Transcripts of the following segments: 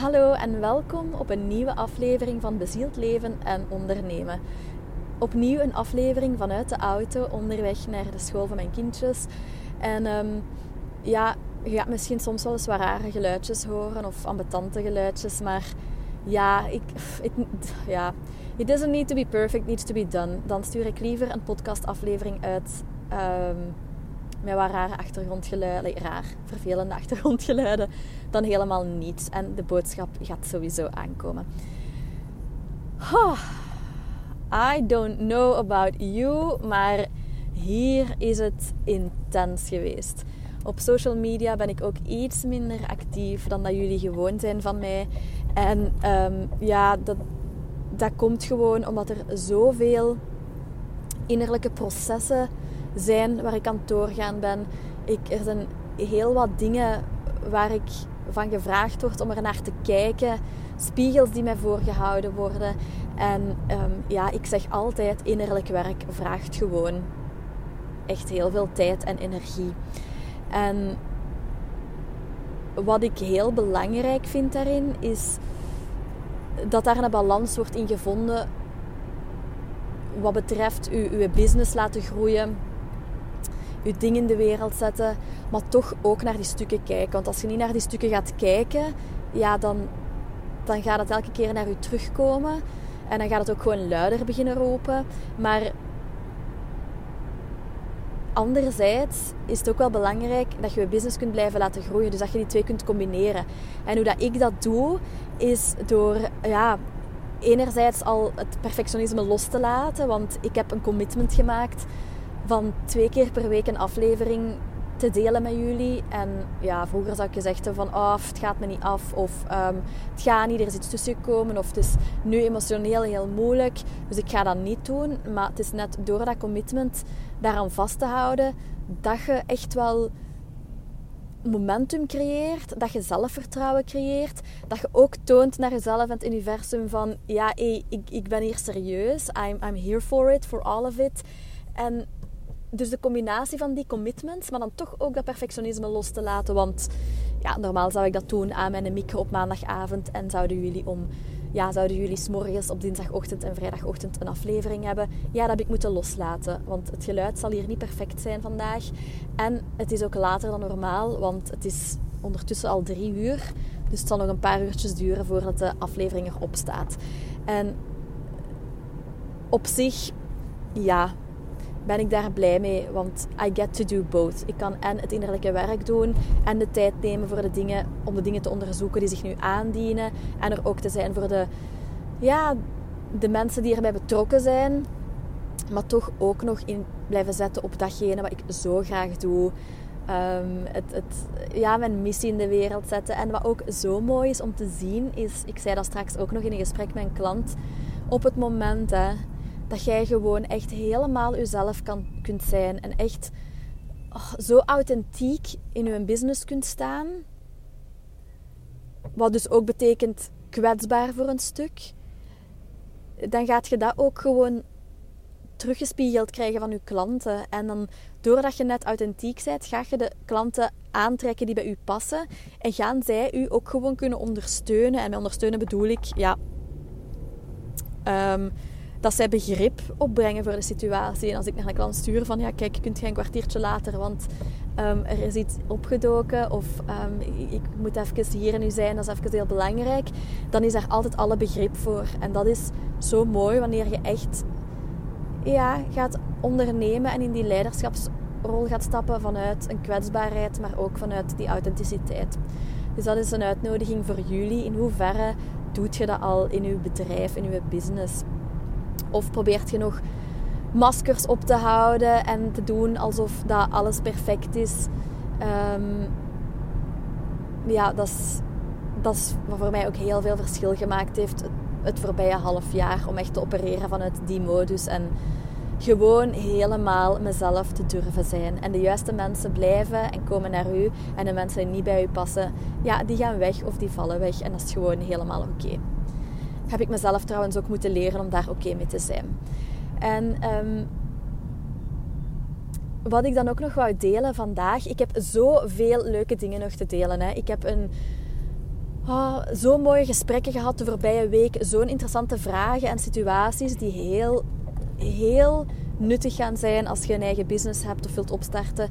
Hallo en welkom op een nieuwe aflevering van Bezield Leven en Ondernemen. Opnieuw een aflevering vanuit de auto onderweg naar de school van mijn kindjes. En um, ja, je gaat misschien soms wel eens wat rare geluidjes horen of ambetante geluidjes, maar ja, ik, ja, it doesn't need to be perfect, needs to be done. Dan stuur ik liever een podcastaflevering uit um, met wat rare achtergrondgeluiden, raar, vervelende achtergrondgeluiden, dan helemaal niets. En de boodschap gaat sowieso aankomen. I don't know about you, maar hier is het intens geweest. Op social media ben ik ook iets minder actief dan dat jullie gewoon zijn van mij. En um, ja, dat, dat komt gewoon omdat er zoveel innerlijke processen zijn waar ik aan het doorgaan ben. Ik, er zijn heel wat dingen waar ik van gevraagd word om er naar te kijken. Spiegels die mij voorgehouden worden. En um, ja, ik zeg altijd: innerlijk werk vraagt gewoon echt heel veel tijd en energie. En wat ik heel belangrijk vind daarin is dat daar een balans wordt in gevonden wat betreft uw, uw business laten groeien, uw dingen in de wereld zetten, maar toch ook naar die stukken kijken. Want als je niet naar die stukken gaat kijken, ja, dan, dan gaat het elke keer naar u terugkomen. En dan gaat het ook gewoon luider beginnen roepen. Maar anderzijds is het ook wel belangrijk dat je je business kunt blijven laten groeien. Dus dat je die twee kunt combineren. En hoe dat ik dat doe, is door ja, enerzijds al het perfectionisme los te laten. Want ik heb een commitment gemaakt van twee keer per week een aflevering te delen met jullie. En ja, vroeger zou ik gezegd hebben van oh, het gaat me niet af of um, het gaat niet, er is iets tussen gekomen of het is nu emotioneel heel moeilijk. Dus ik ga dat niet doen. Maar het is net door dat commitment daaraan vast te houden dat je echt wel momentum creëert, dat je zelfvertrouwen creëert, dat je ook toont naar jezelf en het universum van ja, hey, ik, ik ben hier serieus, I'm, I'm here for it, for all of it. En dus de combinatie van die commitments, maar dan toch ook dat perfectionisme los te laten. Want ja, normaal zou ik dat doen aan mijn micro op maandagavond en zouden jullie om ja, zouden jullie s'morgens op dinsdagochtend en vrijdagochtend een aflevering hebben? Ja, dat heb ik moeten loslaten. Want het geluid zal hier niet perfect zijn vandaag. En het is ook later dan normaal, want het is ondertussen al drie uur. Dus het zal nog een paar uurtjes duren voordat de aflevering erop staat. En op zich, ja, ben ik daar blij mee. Want I get to do both. Ik kan en het innerlijke werk doen en de tijd nemen voor de dingen, om de dingen te onderzoeken die zich nu aandienen. En er ook te zijn voor de, ja, de mensen die erbij betrokken zijn. Maar toch ook nog in blijven zetten op datgene wat ik zo graag doe. Um, het, het, ja, mijn missie in de wereld zetten. En wat ook zo mooi is om te zien, is, ik zei dat straks ook nog in een gesprek met een klant, op het moment hè, dat jij gewoon echt helemaal jezelf kan, kunt zijn. En echt oh, zo authentiek in je business kunt staan. Wat dus ook betekent kwetsbaar voor een stuk. Dan gaat je dat ook gewoon teruggespiegeld krijgen van je klanten. En dan, doordat je net authentiek bent, ga je de klanten aantrekken die bij u passen. En gaan zij u ook gewoon kunnen ondersteunen. En met ondersteunen bedoel ik, ja... Um, dat zij begrip opbrengen voor de situatie. En als ik naar een klant stuur van, ja kijk, kunt je een kwartiertje later, want um, er is iets opgedoken of um, ik moet even hier en nu zijn, dat is even heel belangrijk, dan is daar altijd alle begrip voor. En dat is zo mooi wanneer je echt ja, gaat ondernemen en in die leiderschapsrol gaat stappen vanuit een kwetsbaarheid, maar ook vanuit die authenticiteit. Dus dat is een uitnodiging voor jullie. In hoeverre doet je dat al in uw bedrijf, in uw business? Of probeert je nog maskers op te houden en te doen alsof dat alles perfect is. Um, ja, dat is, dat is wat voor mij ook heel veel verschil gemaakt heeft het voorbije half jaar. Om echt te opereren vanuit die modus. En gewoon helemaal mezelf te durven zijn. En de juiste mensen blijven en komen naar u. En de mensen die niet bij u passen, ja, die gaan weg of die vallen weg. En dat is gewoon helemaal oké heb ik mezelf trouwens ook moeten leren om daar oké mee te zijn. En um, wat ik dan ook nog wou delen vandaag. Ik heb zoveel leuke dingen nog te delen. Hè. Ik heb een, oh, zo mooie gesprekken gehad de voorbije week. Zo'n interessante vragen en situaties die heel, heel nuttig gaan zijn als je een eigen business hebt of wilt opstarten.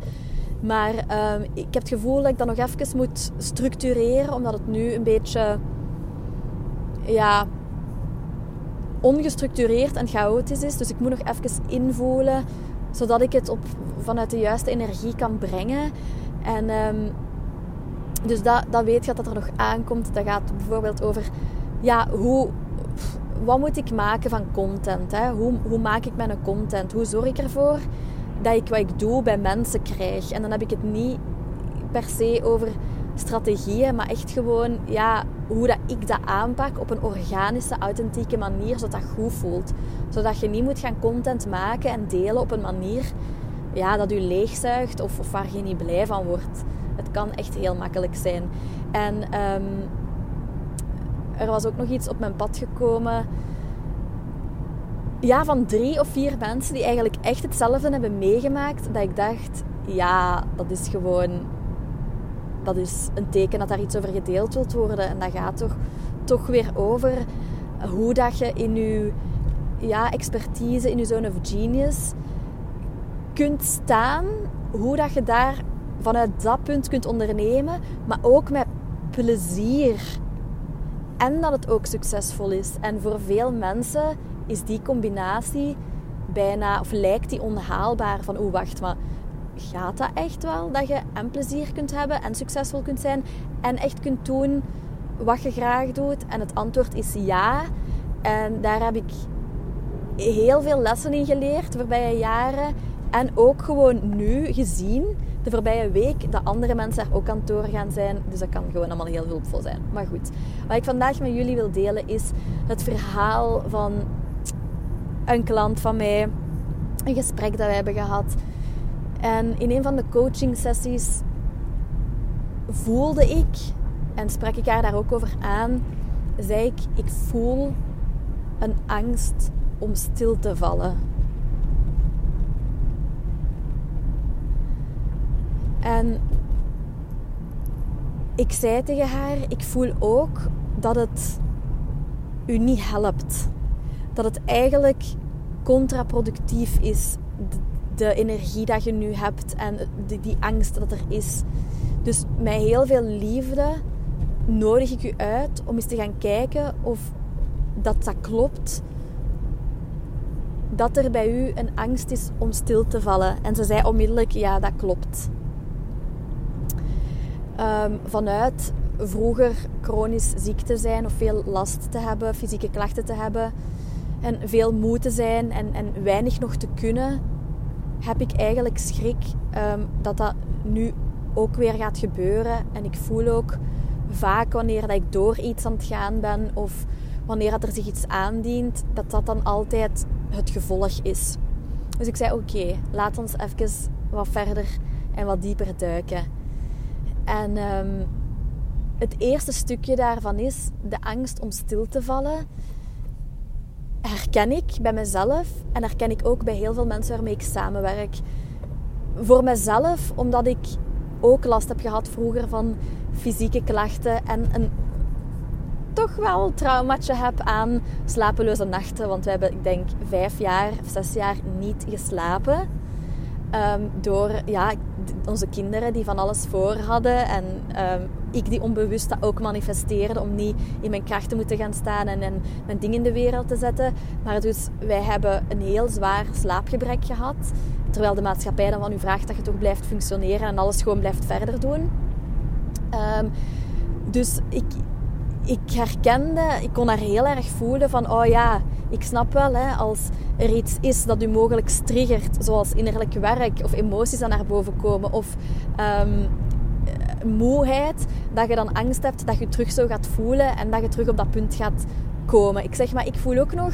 Maar ehm, ik heb het gevoel dat ik dat nog even moet structureren, omdat het nu een beetje ja, ongestructureerd en chaotisch is. Dus ik moet nog even invoelen, zodat ik het op, vanuit de juiste energie kan brengen. En ehm, dus dat, dat weet je dat er nog aankomt. Dat gaat bijvoorbeeld over, ja, hoe, wat moet ik maken van content? Hè? Hoe, hoe maak ik mijn content? Hoe zorg ik ervoor dat ik wat ik doe bij mensen krijg? En dan heb ik het niet per se over strategieën, maar echt gewoon ja, hoe dat ik dat aanpak op een organische, authentieke manier, zodat dat goed voelt. Zodat je niet moet gaan content maken en delen op een manier ja, dat u leegzuigt of, of waar je niet blij van wordt. Het kan echt heel makkelijk zijn. En ehm, er was ook nog iets op mijn pad gekomen. Ja, van drie of vier mensen die eigenlijk echt hetzelfde hebben meegemaakt. Dat ik dacht, ja, dat is gewoon dat is een teken dat daar iets over gedeeld wilt worden. En dat gaat toch, toch weer over hoe dat je in je ja, expertise, in je zone of genius kunt staan. Hoe dat je daar vanuit dat punt kunt ondernemen, maar ook met plezier. En dat het ook succesvol is. En voor veel mensen is die combinatie bijna, of lijkt die onhaalbaar. Van, oh wacht, maar gaat dat echt wel? Dat je en plezier kunt hebben en succesvol kunt zijn en echt kunt doen wat je graag doet? En het antwoord is ja. En daar heb ik heel veel lessen in geleerd de voorbije jaren. En ook gewoon nu gezien, de voorbije week, dat andere mensen daar ook aan het doorgaan zijn. Dus dat kan gewoon allemaal heel hulpvol zijn. Maar goed, wat ik vandaag met jullie wil delen is het verhaal van een klant van mij. Een gesprek dat we hebben gehad. En in een van de coaching sessies voelde ik, en sprak ik haar daar ook over aan, zei ik, ik voel een angst om stil te vallen. En ik zei tegen haar, ik voel ook dat het u niet helpt. Dat het eigenlijk contraproductief is de energie dat je nu hebt en die, die angst dat er is. Dus met heel veel liefde nodig ik u uit om eens te gaan kijken of dat dat klopt. Dat er bij u een angst is om stil te vallen. En ze zei onmiddellijk, ja, dat klopt. Um, vanuit vroeger chronisch ziek te zijn of veel last te hebben, fysieke klachten te hebben en veel moe te zijn en, en weinig nog te kunnen, heb ik eigenlijk schrik um, dat dat nu ook weer gaat gebeuren. En ik voel ook vaak wanneer dat ik door iets aan het gaan ben of wanneer dat er zich iets aandient, dat dat dan altijd het gevolg is. Dus ik zei: Oké, laat ons even wat verder en wat dieper duiken. En um, het eerste stukje daarvan is de angst om stil te vallen herken ik bij mezelf en herken ik ook bij heel veel mensen waarmee ik samenwerk. Voor mezelf, omdat ik ook last heb gehad vroeger van fysieke klachten en een toch wel traumaatje heb aan slapeloze nachten. Want we hebben, ik denk, vijf jaar of zes jaar niet geslapen. Um, door ja, onze kinderen die van alles voor hadden. En um, ik die onbewust dat ook manifesteerde om niet in mijn kracht te moeten gaan staan en, en mijn dingen in de wereld te zetten. Maar dus wij hebben een heel zwaar slaapgebrek gehad. Terwijl de maatschappij dan van u vraagt dat je toch blijft functioneren en alles gewoon blijft verder doen. Um, dus ik, ik herkende, ik kon haar heel erg voelen van, oh ja, ik snap wel, hè, als er iets is dat u mogelijk triggert, zoals innerlijk werk of emoties aan naar boven komen of um, moeheid, dat je dan angst hebt dat je terug zo gaat voelen en dat je terug op dat punt gaat komen. Ik zeg maar, ik voel ook nog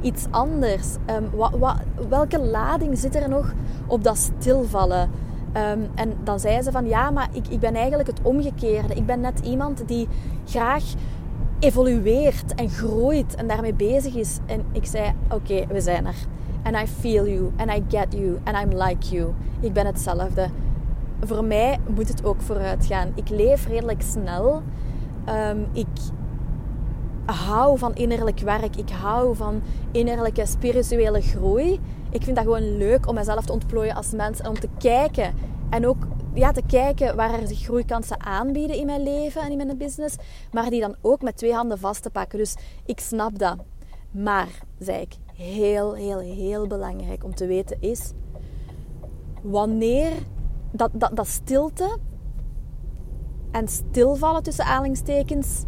iets anders. Wat, welke lading zit er nog op dat stilvallen? Um, en dan zei ze van ja, maar ik, ik ben eigenlijk het omgekeerde. Ik ben net iemand die graag evolueert en groeit en daarmee bezig is. En ik zei, oké, we zijn er. And I feel you, and I get you, and I'm like you. Ik ben hetzelfde. Voor mij moet het ook vooruit gaan. Ik leef redelijk snel. Ehm, ik hou van innerlijk werk. Ik hou van innerlijke spirituele groei. Ik vind dat gewoon leuk om mezelf te ontplooien als mens en om te kijken. En ook ja, te kijken waar er zich groeikansen aanbieden in mijn leven en in mijn business. Maar die dan ook met twee handen vast te pakken. Dus ik snap dat. Maar, zei ik, heel, heel, heel belangrijk om te weten is... Wanneer dat, dat, dat stilte en stilvallen tussen aanhalingstekens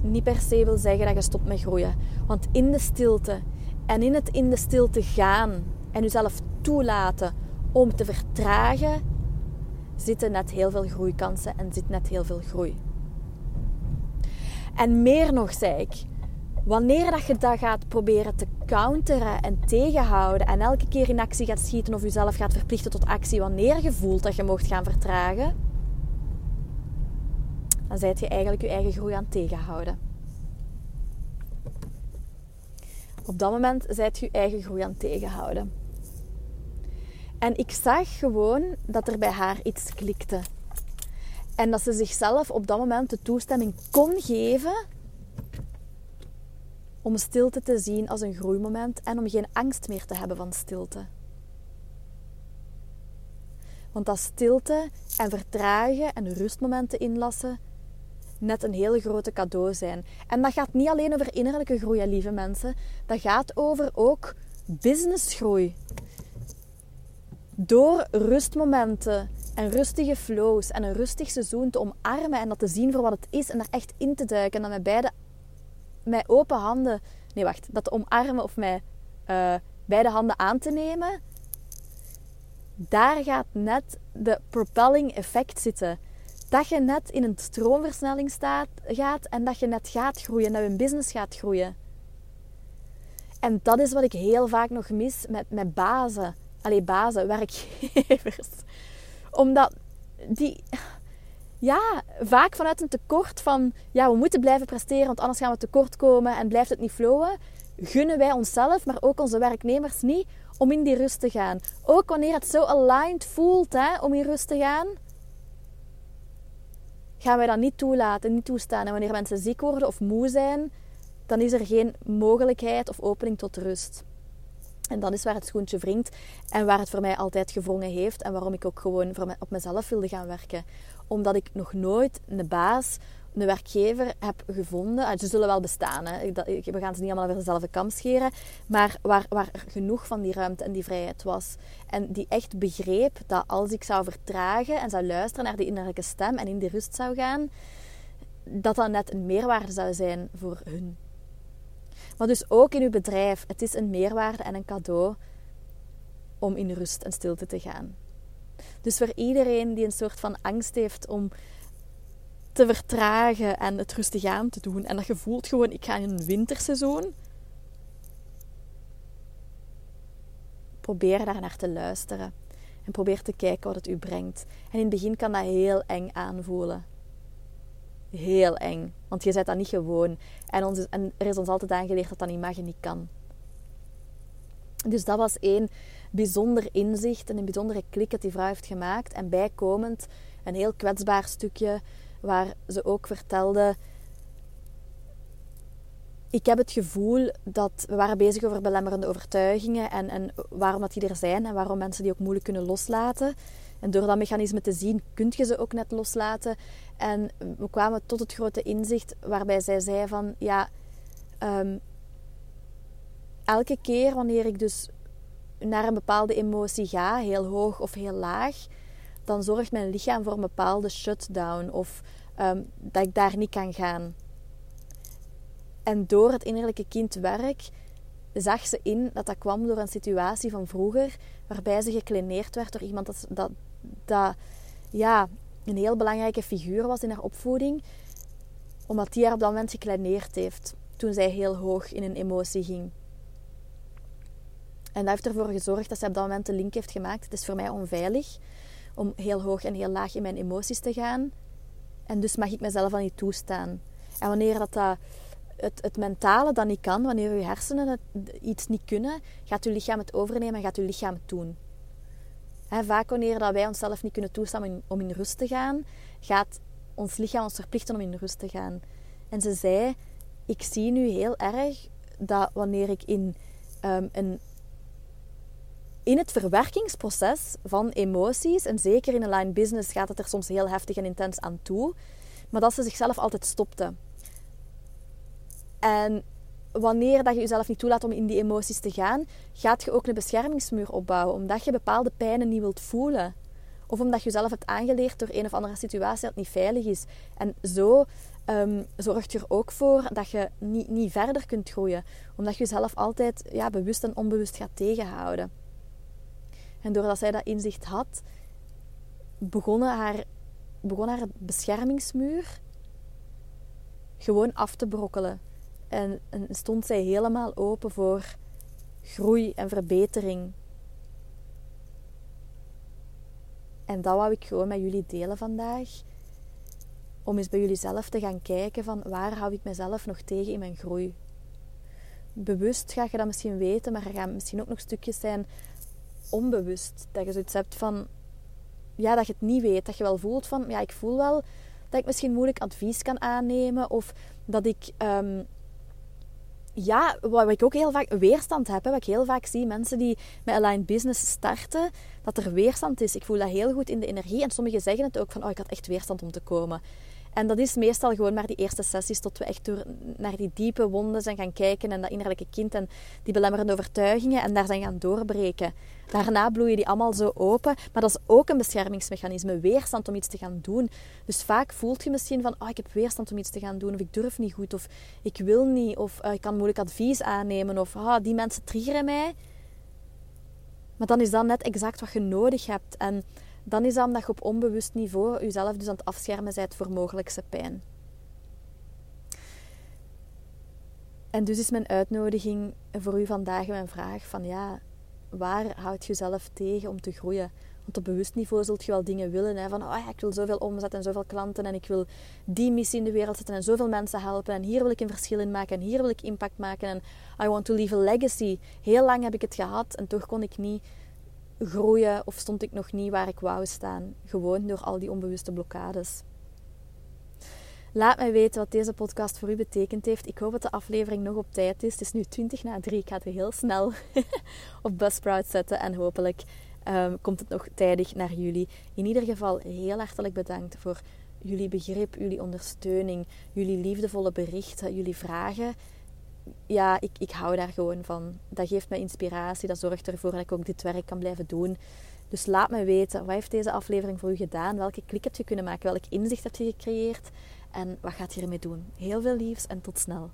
niet per se wil zeggen dat je stopt met groeien. Want in de stilte en in het in de stilte gaan en jezelf toelaten om te vertragen, zitten net heel veel groeikansen en zit net heel veel groei. En meer nog, zei ik, wanneer dat je dat gaat proberen te counteren en tegenhouden en elke keer in actie gaat schieten of jezelf gaat verplichten tot actie wanneer je voelt dat je mocht gaan vertragen, dan zijt je eigenlijk je eigen groei aan tegenhouden. Op dat moment zijt je je eigen groei aan tegenhouden. En ik zag gewoon dat er bij haar iets klikte. En dat ze zichzelf op dat moment de toestemming kon geven om stilte te zien als een groeimoment en om geen angst meer te hebben van stilte. Want dat stilte en vertragen en rustmomenten inlassen net een hele grote cadeau zijn. En dat gaat niet alleen over innerlijke groei, lieve mensen. Dat gaat over ook businessgroei. Door rustmomenten en rustige flows en een rustig seizoen te omarmen en dat te zien voor wat het is en daar echt in te duiken en dan met beide, met open handen, nee wacht, dat omarmen of met uh, beide handen aan te nemen, daar gaat net de propelling effect zitten dat je net in een stroomversnelling staat, gaat en dat je net gaat groeien, dat je business gaat groeien. En dat is wat ik heel vaak nog mis met, met bazen. Allee, bazen, werkgevers. Omdat die, ja, vaak vanuit een tekort van, ja, we moeten blijven presteren, want anders gaan we tekort komen en blijft het niet flowen, gunnen wij onszelf, maar ook onze werknemers niet, om in die rust te gaan. Ook wanneer het zo aligned voelt hè, om in rust te gaan, gaan wij dat niet toelaten, niet toestaan. En wanneer mensen ziek worden of moe zijn, dan is er geen mogelijkheid of opening tot rust. En dat is waar het schoentje wringt en waar het voor mij altijd gewrongen heeft en waarom ik ook gewoon op mezelf wilde gaan werken. Omdat ik nog nooit een baas een werkgever heb gevonden. Ah, ze zullen wel bestaan. Hè. We gaan ze niet allemaal over dezelfde kam scheren. Maar waar, waar genoeg van die ruimte en die vrijheid was. En die echt begreep dat als ik zou vertragen en zou luisteren naar die innerlijke stem en in die rust zou gaan, dat dat net een meerwaarde zou zijn voor hun. Maar dus ook in uw bedrijf. Het is een meerwaarde en een cadeau om in rust en stilte te gaan. Dus voor iedereen die een soort van angst heeft om te vertragen en het rustig aan te doen. En dat je voelt gewoon, ik ga in een winterseizoen. Probeer daar naar te luisteren. En probeer te kijken wat het u brengt. En in het begin kan dat heel eng aanvoelen. Heel eng. Want je bent dat niet gewoon. En, ons en er is ons altijd aangeleerd dat dat niet mag en niet kan. Dus dat was één bijzonder inzicht en een bijzondere klik dat die vrouw heeft gemaakt. En bijkomend een heel kwetsbaar stukje waar ze ook vertelde. Ik heb het gevoel dat we waren bezig over belemmerende overtuigingen en, en waarom dat die er zijn en waarom mensen die ook moeilijk kunnen loslaten. En door dat mechanisme te zien, kun je ze ook net loslaten. En we kwamen tot het grote inzicht waarbij zij zei van ja, um, elke keer wanneer ik dus naar een bepaalde emotie ga, heel hoog of heel laag, dan zorgt mijn lichaam voor een bepaalde shutdown of ehm, dat ik daar niet kan gaan. En door het innerlijke kindwerk zag ze in dat dat kwam door een situatie van vroeger, waarbij ze gekleineerd werd door iemand dat, dat, dat ja, een heel belangrijke figuur was in haar opvoeding, omdat die haar op dat moment gekleineerd heeft toen zij heel hoog in een emotie ging. En dat heeft ervoor gezorgd dat zij op dat moment de link heeft gemaakt. Het is voor mij onveilig om heel hoog en heel laag in mijn emoties te gaan. En dus mag ik mezelf al niet toestaan. En wanneer dat, dat het, het mentale dan niet kan, wanneer je hersenen het, iets niet kunnen, gaat je lichaam het overnemen en gaat je lichaam het doen. vaak wanneer dat wij onszelf niet kunnen toestaan om in, rust te gaan, gaat ons lichaam ons verplichten om in rust te gaan. En ze zei: Ik zie nu heel erg dat wanneer ik in, um, een, in het verwerkingsproces van emoties, en zeker in een line business gaat het er soms heel heftig en intens aan toe, maar dat ze zichzelf altijd stopte. En wanneer dat je jezelf niet toelaat om in die emoties te gaan, gaat je ook een beschermingsmuur opbouwen, omdat je bepaalde pijnen niet wilt voelen. Of omdat je jezelf hebt aangeleerd door een of andere situatie dat niet veilig is. En zo um, zorgt je er ook voor dat je niet, niet verder kunt groeien. Omdat je jezelf altijd ja, bewust en onbewust gaat tegenhouden. En doordat zij dat inzicht had, begon haar, begon haar beschermingsmuur gewoon af te brokkelen. En, en stond zij helemaal open voor groei en verbetering. En dat wou ik gewoon met jullie delen vandaag. Om eens bij jullie zelf te gaan kijken van waar hou ik mezelf nog tegen in mijn groei. Bewust ga je dat misschien weten, maar er gaan misschien ook nog stukjes zijn onbewust. Dat je zoiets hebt van, ja, dat je het niet weet. Dat je wel voelt van, ja, ik voel wel dat ik misschien moeilijk advies kan aannemen. Of dat ik ehm, ja, wat ik ook heel vaak weerstand heb, wat ik heel vaak zie, mensen die met aligned business starten, dat er weerstand is. Ik voel dat heel goed in de energie en sommigen zeggen het ook van, oh, ik had echt weerstand om te komen. En dat is meestal gewoon maar die eerste sessies tot we echt door naar die diepe wonden zijn gaan kijken en dat innerlijke kind en die belemmerende overtuigingen en daar zijn gaan doorbreken. Daarna bloeien die allemaal zo open, maar dat is ook een beschermingsmechanisme, weerstand om iets te gaan doen. Dus vaak voelt je misschien van, oh, ik heb weerstand om iets te gaan doen of ik durf niet goed of ik wil niet of uh, ik kan moeilijk advies aannemen of oh, die mensen triggeren mij. Maar dan is dat net exact wat je nodig hebt en dan is dat omdat je op onbewust niveau jezelf dus aan het afschermen bent voor mogelijkse pijn. En dus is mijn uitnodiging voor u vandaag mijn vraag van ja, waar houd je jezelf tegen om te groeien? Want op bewust niveau zult je wel dingen willen. Hè? Van oh ja, ik wil zoveel omzet en zoveel klanten en ik wil die missie in de wereld zetten en zoveel mensen helpen. En hier wil ik een verschil in maken en hier wil ik impact maken. En I want to leave a legacy. Heel lang heb ik het gehad en toch kon ik niet groeien of stond ik nog niet waar ik wou staan. Gewoon door al die onbewuste blokkades. Laat mij weten wat deze podcast voor u betekend heeft. Ik hoop dat de aflevering nog op tijd is. Het is nu 20 na 3. Ik ga het heel snel op Buzzsprout zetten. En hopelijk um, komt het nog tijdig naar jullie. In ieder geval heel hartelijk bedankt voor jullie begrip, jullie ondersteuning, jullie liefdevolle berichten, jullie vragen ja, ik, ik hou daar gewoon van. Dat geeft me inspiratie. Dat zorgt ervoor dat ik ook dit werk kan blijven doen. Dus laat me weten, wat heeft deze aflevering voor u gedaan? Welke klik heb je kunnen maken? Welk inzicht heb je gecreëerd? En wat gaat je ermee doen? Heel veel liefs en tot snel.